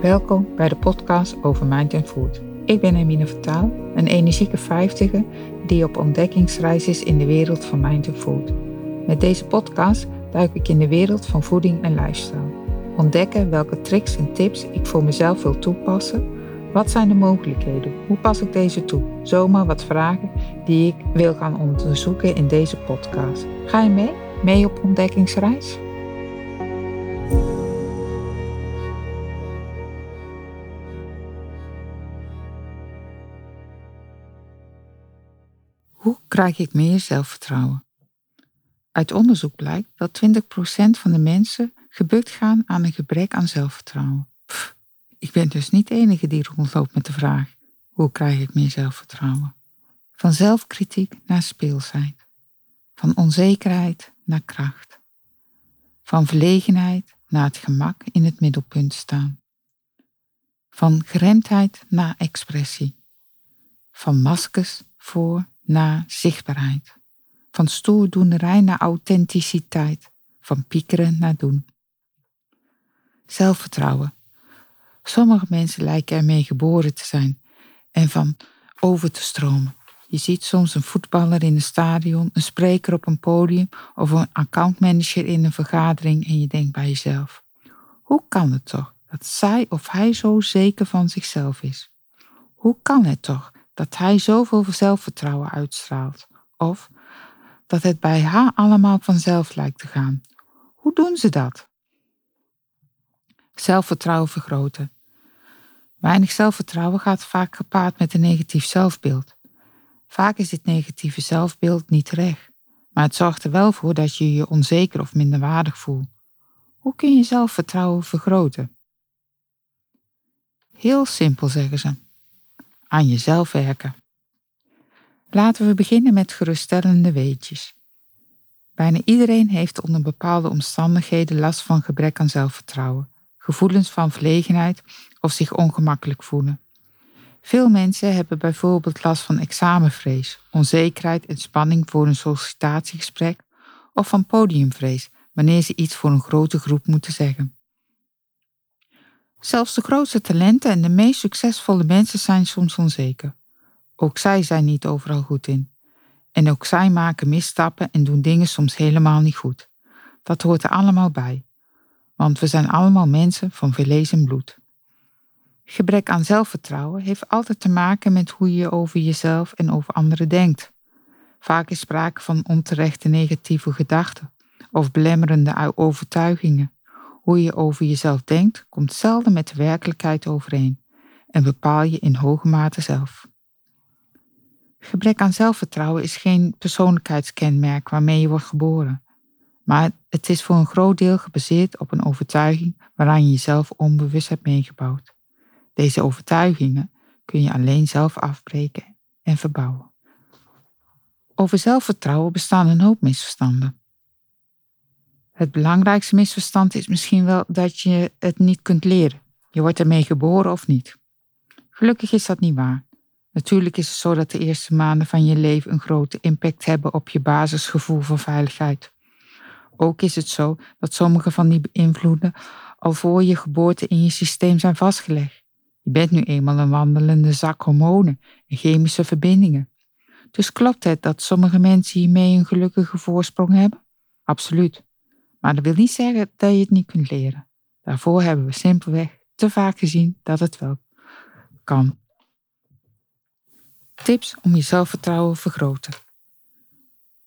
Welkom bij de podcast over Mind and Food. Ik ben Emine Vertaal, een energieke vijftiger die op ontdekkingsreis is in de wereld van Mind and Food. Met deze podcast duik ik in de wereld van voeding en lifestyle. Ontdekken welke tricks en tips ik voor mezelf wil toepassen. Wat zijn de mogelijkheden? Hoe pas ik deze toe? Zomaar wat vragen die ik wil gaan onderzoeken in deze podcast. Ga je mee? Mee op ontdekkingsreis? Krijg ik meer zelfvertrouwen? Uit onderzoek blijkt dat 20% van de mensen gebukt gaan aan een gebrek aan zelfvertrouwen. Ik ben dus niet de enige die rondloopt met de vraag: hoe krijg ik meer zelfvertrouwen? Van zelfkritiek naar speelsheid. Van onzekerheid naar kracht. Van verlegenheid naar het gemak in het middelpunt staan. Van geremdheid naar expressie. Van maskers voor naar zichtbaarheid. Van stoerdoenerij naar authenticiteit. Van piekeren naar doen. Zelfvertrouwen. Sommige mensen lijken ermee geboren te zijn en van over te stromen. Je ziet soms een voetballer in een stadion, een spreker op een podium of een accountmanager in een vergadering en je denkt bij jezelf: hoe kan het toch dat zij of hij zo zeker van zichzelf is? Hoe kan het toch dat hij zoveel zelfvertrouwen uitstraalt? Of dat het bij haar allemaal vanzelf lijkt te gaan? Hoe doen ze dat? Zelfvertrouwen vergroten. Weinig zelfvertrouwen gaat vaak gepaard met een negatief zelfbeeld. Vaak is dit negatieve zelfbeeld niet terecht, maar het zorgt er wel voor dat je je onzeker of minderwaardig voelt. Hoe kun je zelfvertrouwen vergroten? Heel simpel, zeggen ze. Aan jezelf werken. Laten we beginnen met geruststellende weetjes. Bijna iedereen heeft onder bepaalde omstandigheden last van gebrek aan zelfvertrouwen, gevoelens van verlegenheid of zich ongemakkelijk voelen. Veel mensen hebben bijvoorbeeld last van examenvrees, onzekerheid en spanning voor een sollicitatiegesprek of van podiumvrees wanneer ze iets voor een grote groep moeten zeggen. Zelfs de grootste talenten en de meest succesvolle mensen zijn soms onzeker. Ook zij zijn niet overal goed in. En ook zij maken misstappen en doen dingen soms helemaal niet goed. Dat hoort er allemaal bij. Want we zijn allemaal mensen van vlees en bloed. Gebrek aan zelfvertrouwen heeft altijd te maken met hoe je over jezelf en over anderen denkt. Vaak is sprake van onterechte negatieve gedachten of belemmerende overtuigingen. Hoe je over jezelf denkt komt zelden met de werkelijkheid overeen en bepaal je in hoge mate zelf. Gebrek aan zelfvertrouwen is geen persoonlijkheidskenmerk waarmee je wordt geboren, maar het is voor een groot deel gebaseerd op een overtuiging waaraan je jezelf onbewust hebt meegebouwd. Deze overtuigingen kun je alleen zelf afbreken en verbouwen. Over zelfvertrouwen bestaan een hoop misverstanden. Het belangrijkste misverstand is misschien wel dat je het niet kunt leren. Je wordt ermee geboren of niet. Gelukkig is dat niet waar. Natuurlijk is het zo dat de eerste maanden van je leven een grote impact hebben op je basisgevoel van veiligheid. Ook is het zo dat sommige van die invloeden al voor je geboorte in je systeem zijn vastgelegd. Je bent nu eenmaal een wandelende zak hormonen en chemische verbindingen. Dus klopt het dat sommige mensen hiermee een gelukkige voorsprong hebben? Absoluut. Maar dat wil niet zeggen dat je het niet kunt leren. Daarvoor hebben we simpelweg te vaak gezien dat het wel kan. Tips om je zelfvertrouwen te vergroten.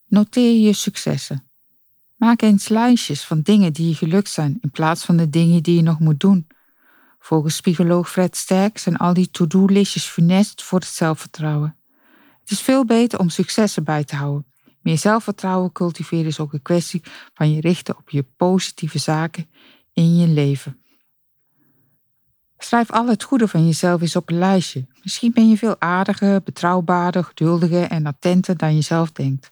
Noteer je successen. Maak eens lijstjes van dingen die je gelukt zijn in plaats van de dingen die je nog moet doen. Volgens psycholoog Fred Sterk zijn al die to-do-listjes funest voor het zelfvertrouwen. Het is veel beter om successen bij te houden. Meer zelfvertrouwen cultiveren is ook een kwestie van je richten op je positieve zaken in je leven. Schrijf al het goede van jezelf eens op een lijstje. Misschien ben je veel aardiger, betrouwbaarder, geduldiger en attenter dan je zelf denkt.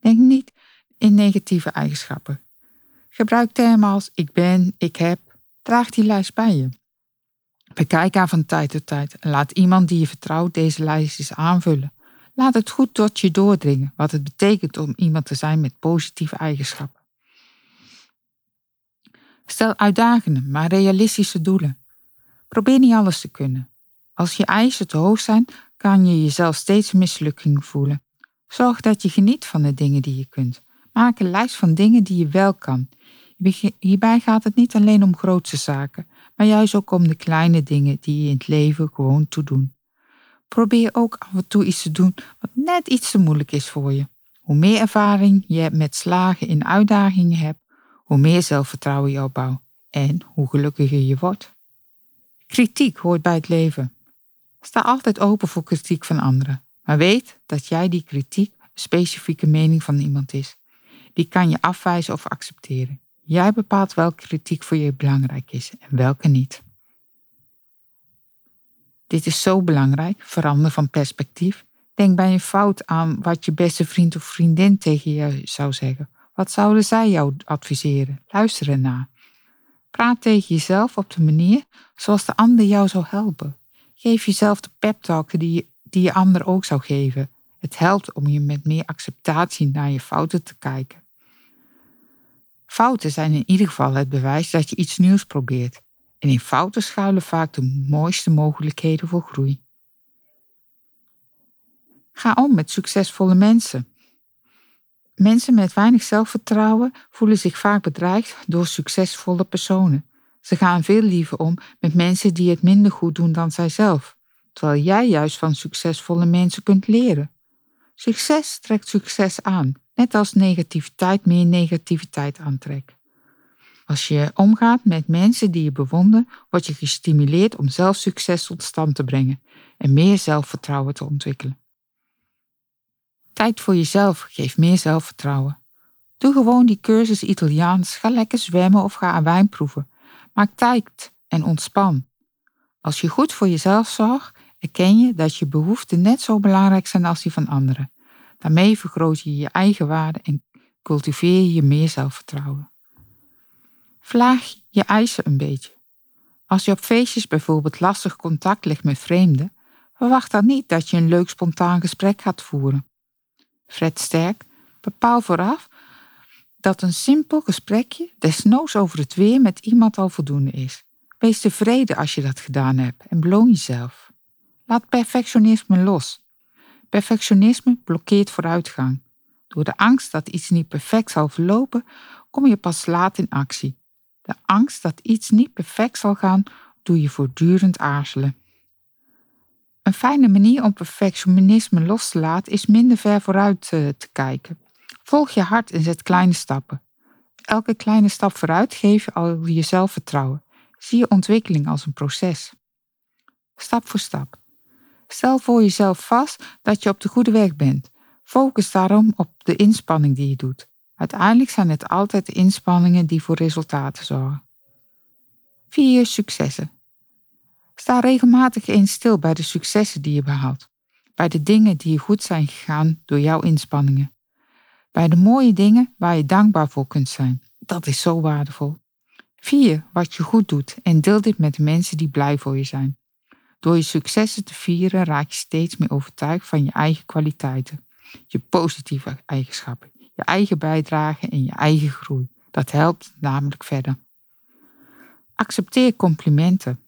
Denk niet in negatieve eigenschappen. Gebruik termen als ik ben, ik heb. Draag die lijst bij je. Bekijk haar van tijd tot tijd en laat iemand die je vertrouwt deze lijst eens aanvullen. Laat het goed tot je doordringen wat het betekent om iemand te zijn met positieve eigenschappen. Stel uitdagende, maar realistische doelen. Probeer niet alles te kunnen. Als je eisen te hoog zijn, kan je jezelf steeds mislukking voelen. Zorg dat je geniet van de dingen die je kunt. Maak een lijst van dingen die je wel kan. Hierbij gaat het niet alleen om grootse zaken, maar juist ook om de kleine dingen die je in het leven gewoon toe doen. Probeer ook af en toe iets te doen wat net iets te moeilijk is voor je. Hoe meer ervaring je met slagen in uitdagingen hebt, hoe meer zelfvertrouwen je opbouwt en hoe gelukkiger je wordt. Kritiek hoort bij het leven. Sta altijd open voor kritiek van anderen, maar weet dat jij die kritiek een specifieke mening van iemand is. Die kan je afwijzen of accepteren. Jij bepaalt welke kritiek voor je belangrijk is en welke niet. Dit is zo belangrijk, verander van perspectief. Denk bij een fout aan wat je beste vriend of vriendin tegen je zou zeggen. Wat zouden zij jou adviseren? Luister ernaar. Praat tegen jezelf op de manier zoals de ander jou zou helpen. Geef jezelf de pep talk die je, die je ander ook zou geven. Het helpt om je met meer acceptatie naar je fouten te kijken. Fouten zijn in ieder geval het bewijs dat je iets nieuws probeert. En in fouten schuilen vaak de mooiste mogelijkheden voor groei. Ga om met succesvolle mensen. Mensen met weinig zelfvertrouwen voelen zich vaak bedreigd door succesvolle personen. Ze gaan veel liever om met mensen die het minder goed doen dan zijzelf, terwijl jij juist van succesvolle mensen kunt leren. Succes trekt succes aan, net als negativiteit meer negativiteit aantrekt. Als je omgaat met mensen die je bewonderen, word je gestimuleerd om zelf succes tot stand te brengen en meer zelfvertrouwen te ontwikkelen. Tijd voor jezelf geeft meer zelfvertrouwen. Doe gewoon die cursus Italiaans, ga lekker zwemmen of ga aan wijn proeven. Maak tijd en ontspan. Als je goed voor jezelf zorgt, erken je dat je behoeften net zo belangrijk zijn als die van anderen. Daarmee vergroot je je eigen waarde en cultiveer je meer zelfvertrouwen. Vlaag je eisen een beetje. Als je op feestjes bijvoorbeeld lastig contact legt met vreemden, verwacht dan niet dat je een leuk spontaan gesprek gaat voeren. Fred Sterk, bepaal vooraf dat een simpel gesprekje, desnoods over het weer, met iemand al voldoende is. Wees tevreden als je dat gedaan hebt en beloon jezelf. Laat perfectionisme los. Perfectionisme blokkeert vooruitgang. Door de angst dat iets niet perfect zal verlopen, kom je pas laat in actie. De angst dat iets niet perfect zal gaan, doe je voortdurend aarzelen. Een fijne manier om perfectionisme los te laten is minder ver vooruit te, eh, te kijken. Volg je hart en zet kleine stappen. Elke kleine stap vooruit geeft je al je zelfvertrouwen. Zie je ontwikkeling als een proces. Stap voor stap. Stel voor jezelf vast dat je op de goede weg bent. Focus daarom op de inspanning die je doet. Uiteindelijk zijn het altijd inspanningen die voor resultaten zorgen. Vier je successen. Sta regelmatig eens stil bij de successen die je behaalt, bij de dingen die goed zijn gegaan door jouw inspanningen, bij de mooie dingen waar je dankbaar voor kunt zijn. Dat is zo waardevol. Vier wat je goed doet en deel dit met de mensen die blij voor je zijn. Door je successen te vieren raak je steeds meer overtuigd van je eigen kwaliteiten, je positieve eigenschappen, je eigen bijdrage en je eigen groei. Dat helpt namelijk verder. Accepteer complimenten.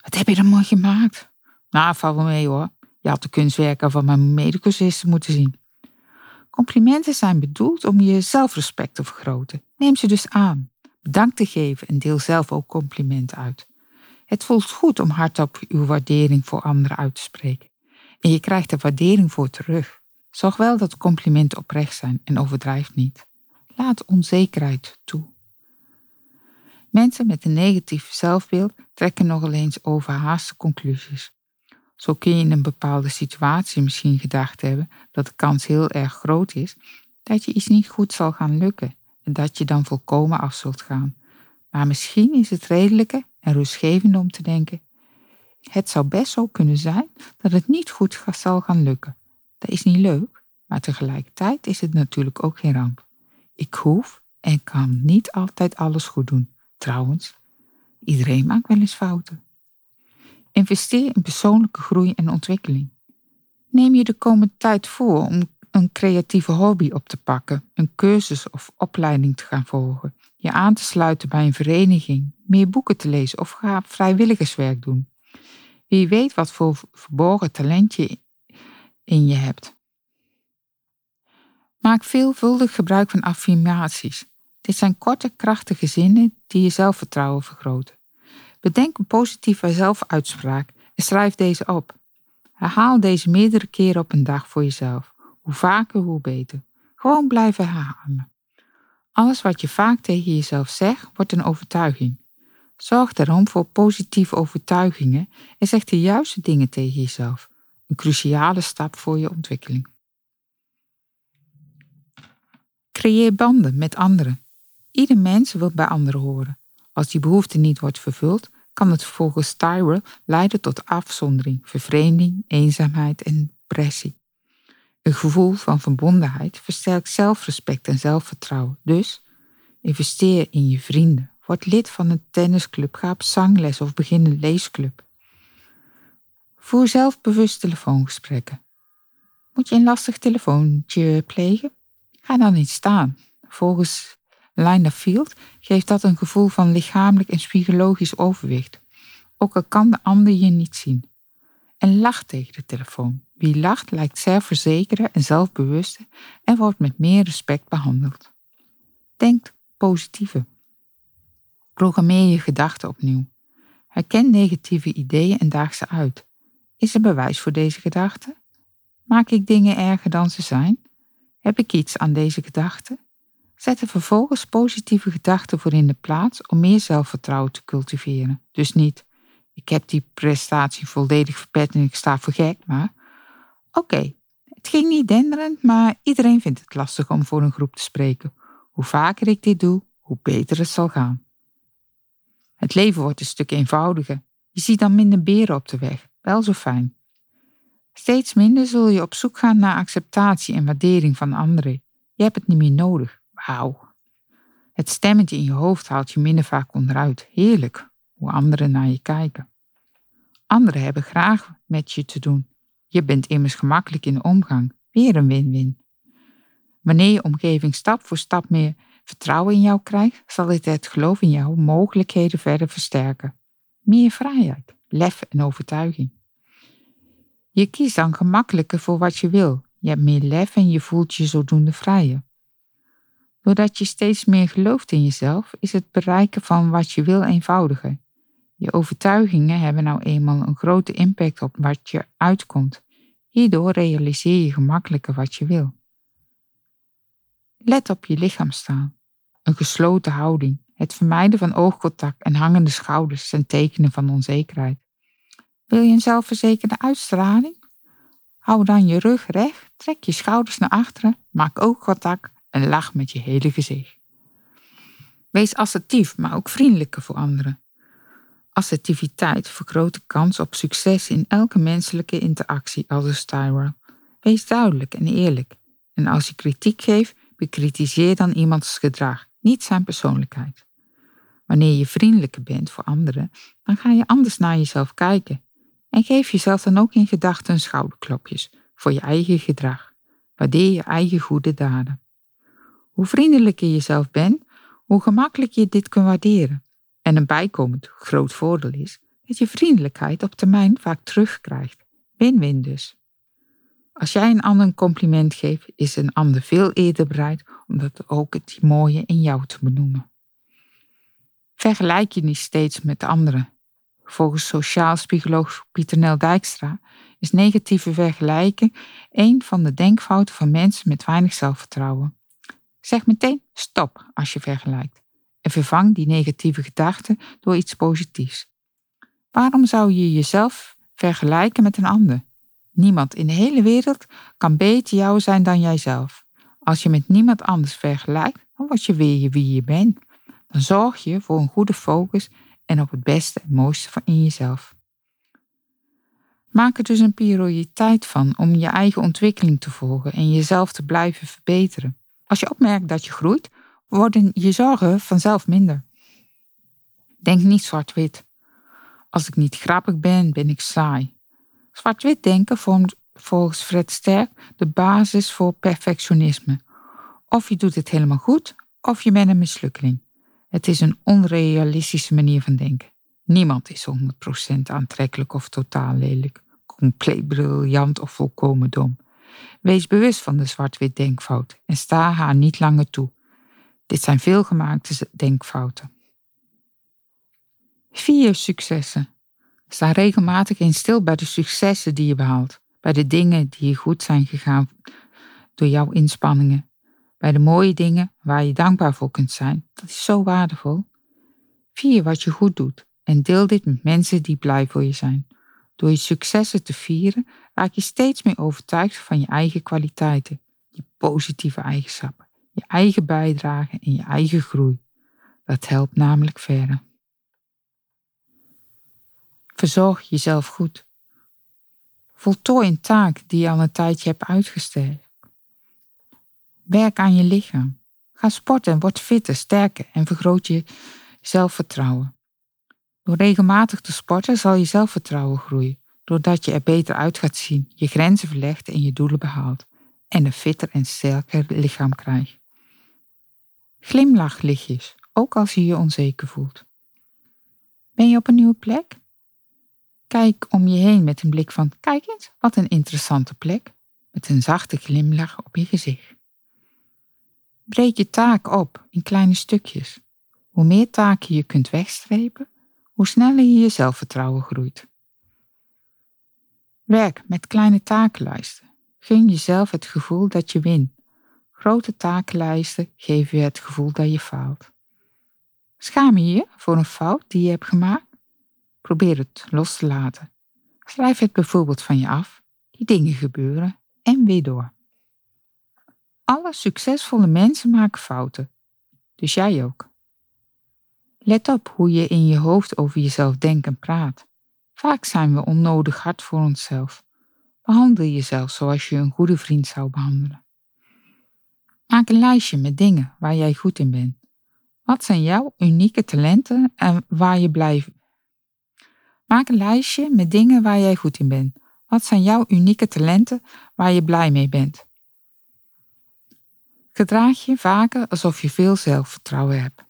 Wat heb je er mooi gemaakt? Nou, val wel mee hoor. Je had de kunstwerken van mijn medecursisten moeten zien. Complimenten zijn bedoeld om je zelfrespect te vergroten. Neem ze dus aan. Bedankt te geven en deel zelf ook complimenten uit. Het voelt goed om hardop uw waardering voor anderen uit te spreken. En je krijgt er waardering voor terug. Zorg wel dat complimenten oprecht zijn en overdrijf niet. Laat onzekerheid toe. Mensen met een negatief zelfbeeld trekken nogal eens overhaaste conclusies. Zo kun je in een bepaalde situatie misschien gedacht hebben dat de kans heel erg groot is dat je iets niet goed zal gaan lukken en dat je dan volkomen af zult gaan. Maar misschien is het redelijker en rustgevend om te denken: het zou best zo kunnen zijn dat het niet goed zal gaan lukken. Dat is niet leuk, maar tegelijkertijd is het natuurlijk ook geen ramp. Ik hoef en kan niet altijd alles goed doen. Trouwens, iedereen maakt wel eens fouten. Investeer in persoonlijke groei en ontwikkeling. Neem je de komende tijd voor om een creatieve hobby op te pakken, een cursus of opleiding te gaan volgen, je aan te sluiten bij een vereniging, meer boeken te lezen of ga vrijwilligerswerk doen. Wie weet wat voor verborgen talent je je hebt. Maak veelvuldig gebruik van affirmaties. Dit zijn korte, krachtige zinnen die je zelfvertrouwen vergroten. Bedenk een positieve zelfuitspraak en schrijf deze op. Herhaal deze meerdere keren op een dag voor jezelf. Hoe vaker, hoe beter. Gewoon blijven herhalen. Alles wat je vaak tegen jezelf zegt, wordt een overtuiging. Zorg daarom voor positieve overtuigingen en zeg de juiste dingen tegen jezelf. Een cruciale stap voor je ontwikkeling. Creëer banden met anderen. Ieder mens wil bij anderen horen. Als die behoefte niet wordt vervuld, kan het volgens Tyrell leiden tot afzondering, vervreemding, eenzaamheid en depressie. Een gevoel van verbondenheid versterkt zelfrespect en zelfvertrouwen. Dus investeer in je vrienden. Word lid van een tennisclub, ga op zangles of begin een leesclub. Voer zelfbewust telefoongesprekken. Moet je een lastig telefoontje plegen? Ga dan niet staan. Volgens Lina Field geeft dat een gevoel van lichamelijk en psychologisch overwicht, ook al kan de ander je niet zien. En lach tegen de telefoon. Wie lacht lijkt zelfverzekerder en zelfbewuster en wordt met meer respect behandeld. Denk positieve. Programmeer je gedachten opnieuw. Herken negatieve ideeën en daag ze uit. Is er bewijs voor deze gedachten? Maak ik dingen erger dan ze zijn? Heb ik iets aan deze gedachten? Zet er vervolgens positieve gedachten voor in de plaats om meer zelfvertrouwen te cultiveren. Dus niet, ik heb die prestatie volledig verpet en ik sta voor gek, maar oké, het ging niet denderend, maar iedereen vindt het lastig om voor een groep te spreken. Hoe vaker ik dit doe, hoe beter het zal gaan. Het leven wordt een stuk eenvoudiger. Je ziet dan minder beren op de weg. Wel zo fijn. Steeds minder zul je op zoek gaan naar acceptatie en waardering van anderen. Je hebt het niet meer nodig. Wauw. Het stemmetje in je hoofd haalt je minder vaak onderuit. Heerlijk hoe anderen naar je kijken. Anderen hebben graag met je te doen. Je bent immers gemakkelijk in de omgang. Weer een win-win. Wanneer je omgeving stap voor stap meer vertrouwen in jou krijgt, zal dit het geloof in jou mogelijkheden verder versterken. Meer vrijheid, lef en overtuiging. Je kiest dan gemakkelijker voor wat je wil. Je hebt meer lef en je voelt je zodoende vrijer. Doordat je steeds meer gelooft in jezelf, is het bereiken van wat je wil eenvoudiger. Je overtuigingen hebben nou eenmaal een grote impact op wat je uitkomt. Hierdoor realiseer je gemakkelijker wat je wil. Let op je lichaam staan. Een gesloten houding, het vermijden van oogcontact en hangende schouders zijn tekenen van onzekerheid. Wil je een zelfverzekerde uitstraling? Hou dan je rug recht, trek je schouders naar achteren, maak oogcontact en lach met je hele gezicht. Wees assertief, maar ook vriendelijker voor anderen. Assertiviteit vergroot de kans op succes in elke menselijke interactie, als Tyrell. Wees duidelijk en eerlijk. En als je kritiek geeft, bekritiseer dan iemands gedrag, niet zijn persoonlijkheid. Wanneer je vriendelijker bent voor anderen, dan ga je anders naar jezelf kijken. En geef jezelf dan ook in gedachten schouderklopjes voor je eigen gedrag. Waardeer je eigen goede daden. Hoe vriendelijker je zelf bent, hoe gemakkelijker je dit kunt waarderen. En een bijkomend groot voordeel is dat je vriendelijkheid op termijn vaak terugkrijgt. Win-win dus. Als jij een ander een compliment geeft, is een ander veel eerder bereid om dat ook het mooie in jou te benoemen. Vergelijk je niet steeds met anderen. Volgens sociaal psycholoog Pieter Nel Dijkstra is negatieve vergelijking een van de denkfouten van mensen met weinig zelfvertrouwen. Zeg meteen stop als je vergelijkt en vervang die negatieve gedachten door iets positiefs. Waarom zou je jezelf vergelijken met een ander? Niemand in de hele wereld kan beter jou zijn dan jijzelf. Als je met niemand anders vergelijkt, dan word je weer wie je bent. Dan zorg je voor een goede focus en op het beste en mooiste van in jezelf. Maak er dus een prioriteit van om je eigen ontwikkeling te volgen en jezelf te blijven verbeteren. Als je opmerkt dat je groeit, worden je zorgen vanzelf minder. Denk niet zwart-wit. Als ik niet grappig ben, ben ik saai. Zwart-wit denken vormt volgens Fred Sterk de basis voor perfectionisme. Of je doet het helemaal goed, of je bent een mislukkeling. Het is een onrealistische manier van denken. Niemand is 100% aantrekkelijk of totaal lelijk, compleet briljant of volkomen dom. Wees bewust van de zwart-wit denkfout en sta haar niet langer toe. Dit zijn veelgemaakte denkfouten. Vier successen. Sta regelmatig in stil bij de successen die je behaalt, bij de dingen die goed zijn gegaan door jouw inspanningen, bij de mooie dingen waar je dankbaar voor kunt zijn. Dat is zo waardevol. Vier wat je goed doet en deel dit met mensen die blij voor je zijn. Door je successen te vieren, raak je steeds meer overtuigd van je eigen kwaliteiten, je positieve eigenschappen, je eigen bijdrage en je eigen groei. Dat helpt namelijk verder. Verzorg jezelf goed. Voltooi een taak die je al een tijdje hebt uitgesteld. Werk aan je lichaam. Ga sporten, word fitter, sterker en vergroot je zelfvertrouwen. Door regelmatig te sporten zal je zelfvertrouwen groeien, doordat je er beter uit gaat zien, je grenzen verlegt en je doelen behaalt, en een fitter en sterker lichaam krijgt. Glimlach lichtjes, ook als je je onzeker voelt. Ben je op een nieuwe plek? Kijk om je heen met een blik van: kijk eens, wat een interessante plek, met een zachte glimlach op je gezicht. Breek je taak op in kleine stukjes. Hoe meer taken je kunt wegstrepen, hoe sneller je je zelfvertrouwen groeit. Werk met kleine takenlijsten. Gun jezelf het gevoel dat je wint. Grote takenlijsten geven je het gevoel dat je faalt. Schaam je je voor een fout die je hebt gemaakt? Probeer het los te laten. Schrijf het bijvoorbeeld van je af. Die dingen gebeuren en weer door. Alle succesvolle mensen maken fouten. Dus jij ook. Let op hoe je in je hoofd over jezelf denkt en praat. Vaak zijn we onnodig hard voor onszelf. Behandel jezelf zoals je een goede vriend zou behandelen. Maak een lijstje met dingen waar jij goed in bent. Wat zijn jouw unieke talenten en waar je blij Maak een lijstje met dingen waar jij goed in bent. Wat zijn jouw unieke talenten waar je blij mee bent? Gedraag je vaker alsof je veel zelfvertrouwen hebt.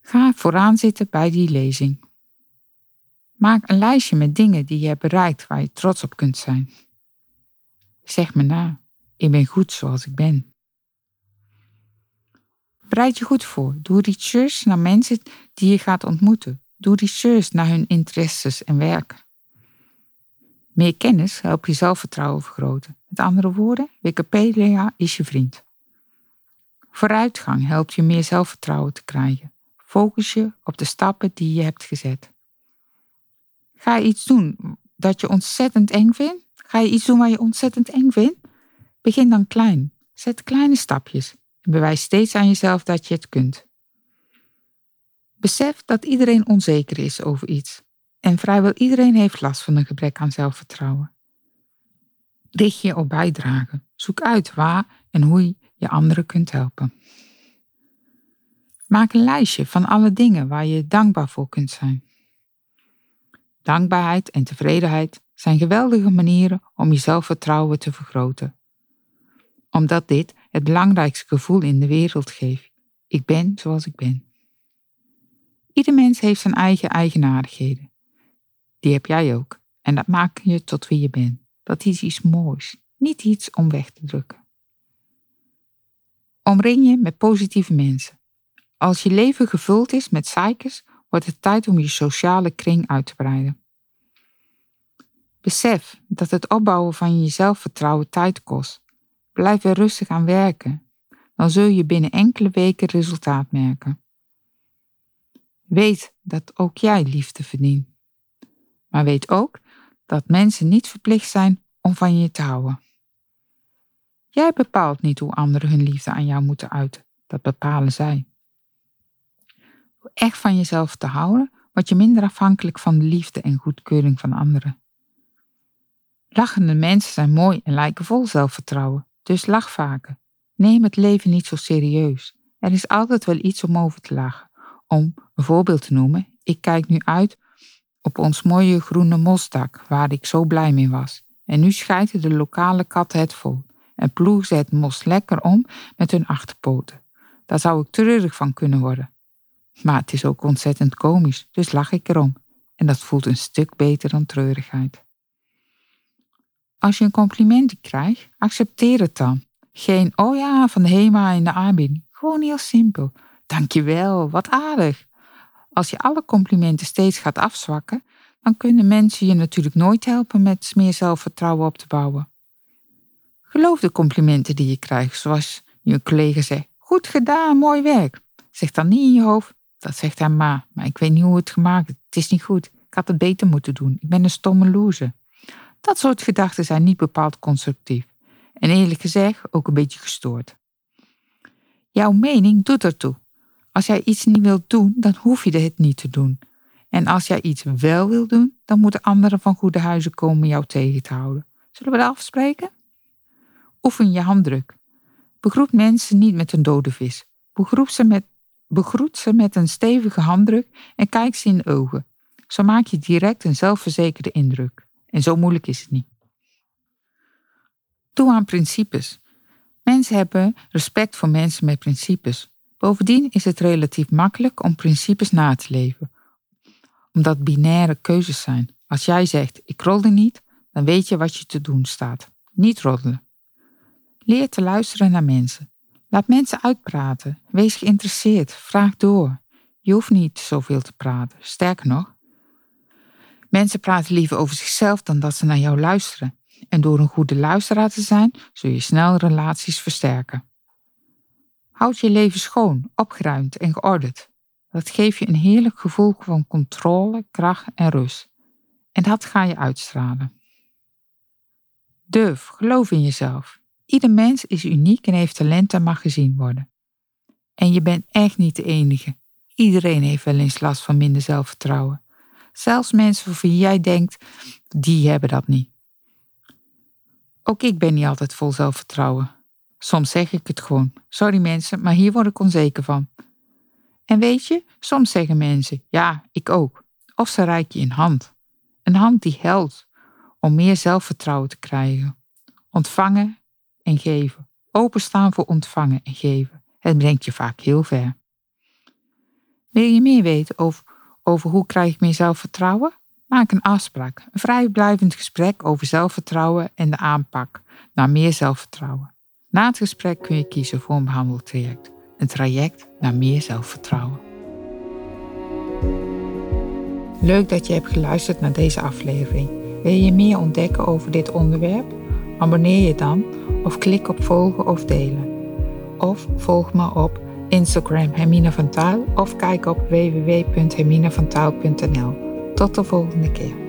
Ga vooraan zitten bij die lezing. Maak een lijstje met dingen die je hebt bereikt waar je trots op kunt zijn. Zeg me na, ik ben goed zoals ik ben. Bereid je goed voor. Doe research naar mensen die je gaat ontmoeten. Doe research naar hun interesses en werk. Meer kennis helpt je zelfvertrouwen vergroten. Met andere woorden, Wikipedia is je vriend. Vooruitgang helpt je meer zelfvertrouwen te krijgen. Focus je op de stappen die je hebt gezet. Ga je iets doen dat je ontzettend eng vindt? Ga je iets doen waar je ontzettend eng vindt? Begin dan klein. Zet kleine stapjes en bewijs steeds aan jezelf dat je het kunt. Besef dat iedereen onzeker is over iets en vrijwel iedereen heeft last van een gebrek aan zelfvertrouwen. Richt je op bijdragen. Zoek uit waar en hoe je anderen kunt helpen. Maak een lijstje van alle dingen waar je dankbaar voor kunt zijn. Dankbaarheid en tevredenheid zijn geweldige manieren om je zelfvertrouwen te vergroten. Omdat dit het belangrijkste gevoel in de wereld geeft. Ik ben zoals ik ben. Ieder mens heeft zijn eigen eigenaardigheden. Die heb jij ook. En dat maakt je tot wie je bent. Dat is iets moois, niet iets om weg te drukken. Omring je met positieve mensen. Als je leven gevuld is met zeikers, wordt het tijd om je sociale kring uit te breiden. Besef dat het opbouwen van je zelfvertrouwen tijd kost. Blijf er rustig aan werken. Dan zul je binnen enkele weken resultaat merken. Weet dat ook jij liefde verdient. Maar weet ook dat mensen niet verplicht zijn om van je te houden. Jij bepaalt niet hoe anderen hun liefde aan jou moeten uiten. Dat bepalen zij. Door echt van jezelf te houden, word je minder afhankelijk van de liefde en goedkeuring van anderen. Lachende mensen zijn mooi en lijken vol zelfvertrouwen, dus lach vaker. Neem het leven niet zo serieus. Er is altijd wel iets om over te lachen. Om een voorbeeld te noemen, ik kijk nu uit op ons mooie groene mosdak, waar ik zo blij mee was. En nu schijten de lokale katten het vol en ploegen ze het mos lekker om met hun achterpoten. Daar zou ik treurig van kunnen worden. Maar het is ook ontzettend komisch, dus lach ik erom. En dat voelt een stuk beter dan treurigheid. Als je een complimentje krijgt, accepteer het dan. Geen, oh ja, van de HEMA in de aanbieding. Gewoon heel simpel. Dankjewel, wat aardig. Als je alle complimenten steeds gaat afzwakken, dan kunnen mensen je natuurlijk nooit helpen met meer zelfvertrouwen op te bouwen. Geloof de complimenten die je krijgt, zoals je collega zegt: Goed gedaan, mooi werk. Zeg dan niet in je hoofd: Dat zegt hij maar, maar ik weet niet hoe het gemaakt is. Het is niet goed. Ik had het beter moeten doen. Ik ben een stomme loser. Dat soort gedachten zijn niet bepaald constructief. En eerlijk gezegd ook een beetje gestoord. Jouw mening doet ertoe. Als jij iets niet wilt doen, dan hoef je het niet te doen. En als jij iets wel wil doen, dan moeten anderen van goede huizen komen jou tegen te houden. Zullen we dat afspreken? Oefen je handdruk. Begroet mensen niet met een dode vis. Begroet ze met, begroet ze met een stevige handdruk en kijk ze in de ogen. Zo maak je direct een zelfverzekerde indruk. En zo moeilijk is het niet. Doe aan principes. Mensen hebben respect voor mensen met principes. Bovendien is het relatief makkelijk om principes na te leven, omdat binaire keuzes zijn. Als jij zegt ik rolde niet, dan weet je wat je te doen staat. Niet roddelen. Leer te luisteren naar mensen. Laat mensen uitpraten. Wees geïnteresseerd. Vraag door. Je hoeft niet zoveel te praten. Sterker nog, mensen praten liever over zichzelf dan dat ze naar jou luisteren. En door een goede luisteraar te zijn, zul je snel relaties versterken. Houd je leven schoon, opgeruimd en geordend. Dat geeft je een heerlijk gevoel van controle, kracht en rust. En dat ga je uitstralen. Durf, geloof in jezelf. Ieder mens is uniek en heeft talent en mag gezien worden. En je bent echt niet de enige. Iedereen heeft wel eens last van minder zelfvertrouwen. Zelfs mensen van wie jij denkt, die hebben dat niet. Ook ik ben niet altijd vol zelfvertrouwen. Soms zeg ik het gewoon. Sorry mensen, maar hier word ik onzeker van. En weet je, soms zeggen mensen, ja, ik ook. Of ze reiken je een hand. Een hand die helpt om meer zelfvertrouwen te krijgen. Ontvangen en geven. Openstaan voor ontvangen en geven. Het brengt je vaak heel ver. Wil je meer weten over, over hoe krijg ik meer zelfvertrouwen? Maak een afspraak, een vrijblijvend gesprek over zelfvertrouwen en de aanpak naar meer zelfvertrouwen. Na het gesprek kun je kiezen voor een behandeltraject, een traject naar meer zelfvertrouwen. Leuk dat je hebt geluisterd naar deze aflevering. Wil je meer ontdekken over dit onderwerp? Abonneer je dan of klik op volgen of delen. Of volg me op Instagram Hermine van Taal of kijk op www.herminevantaal.nl. Tot de volgende keer.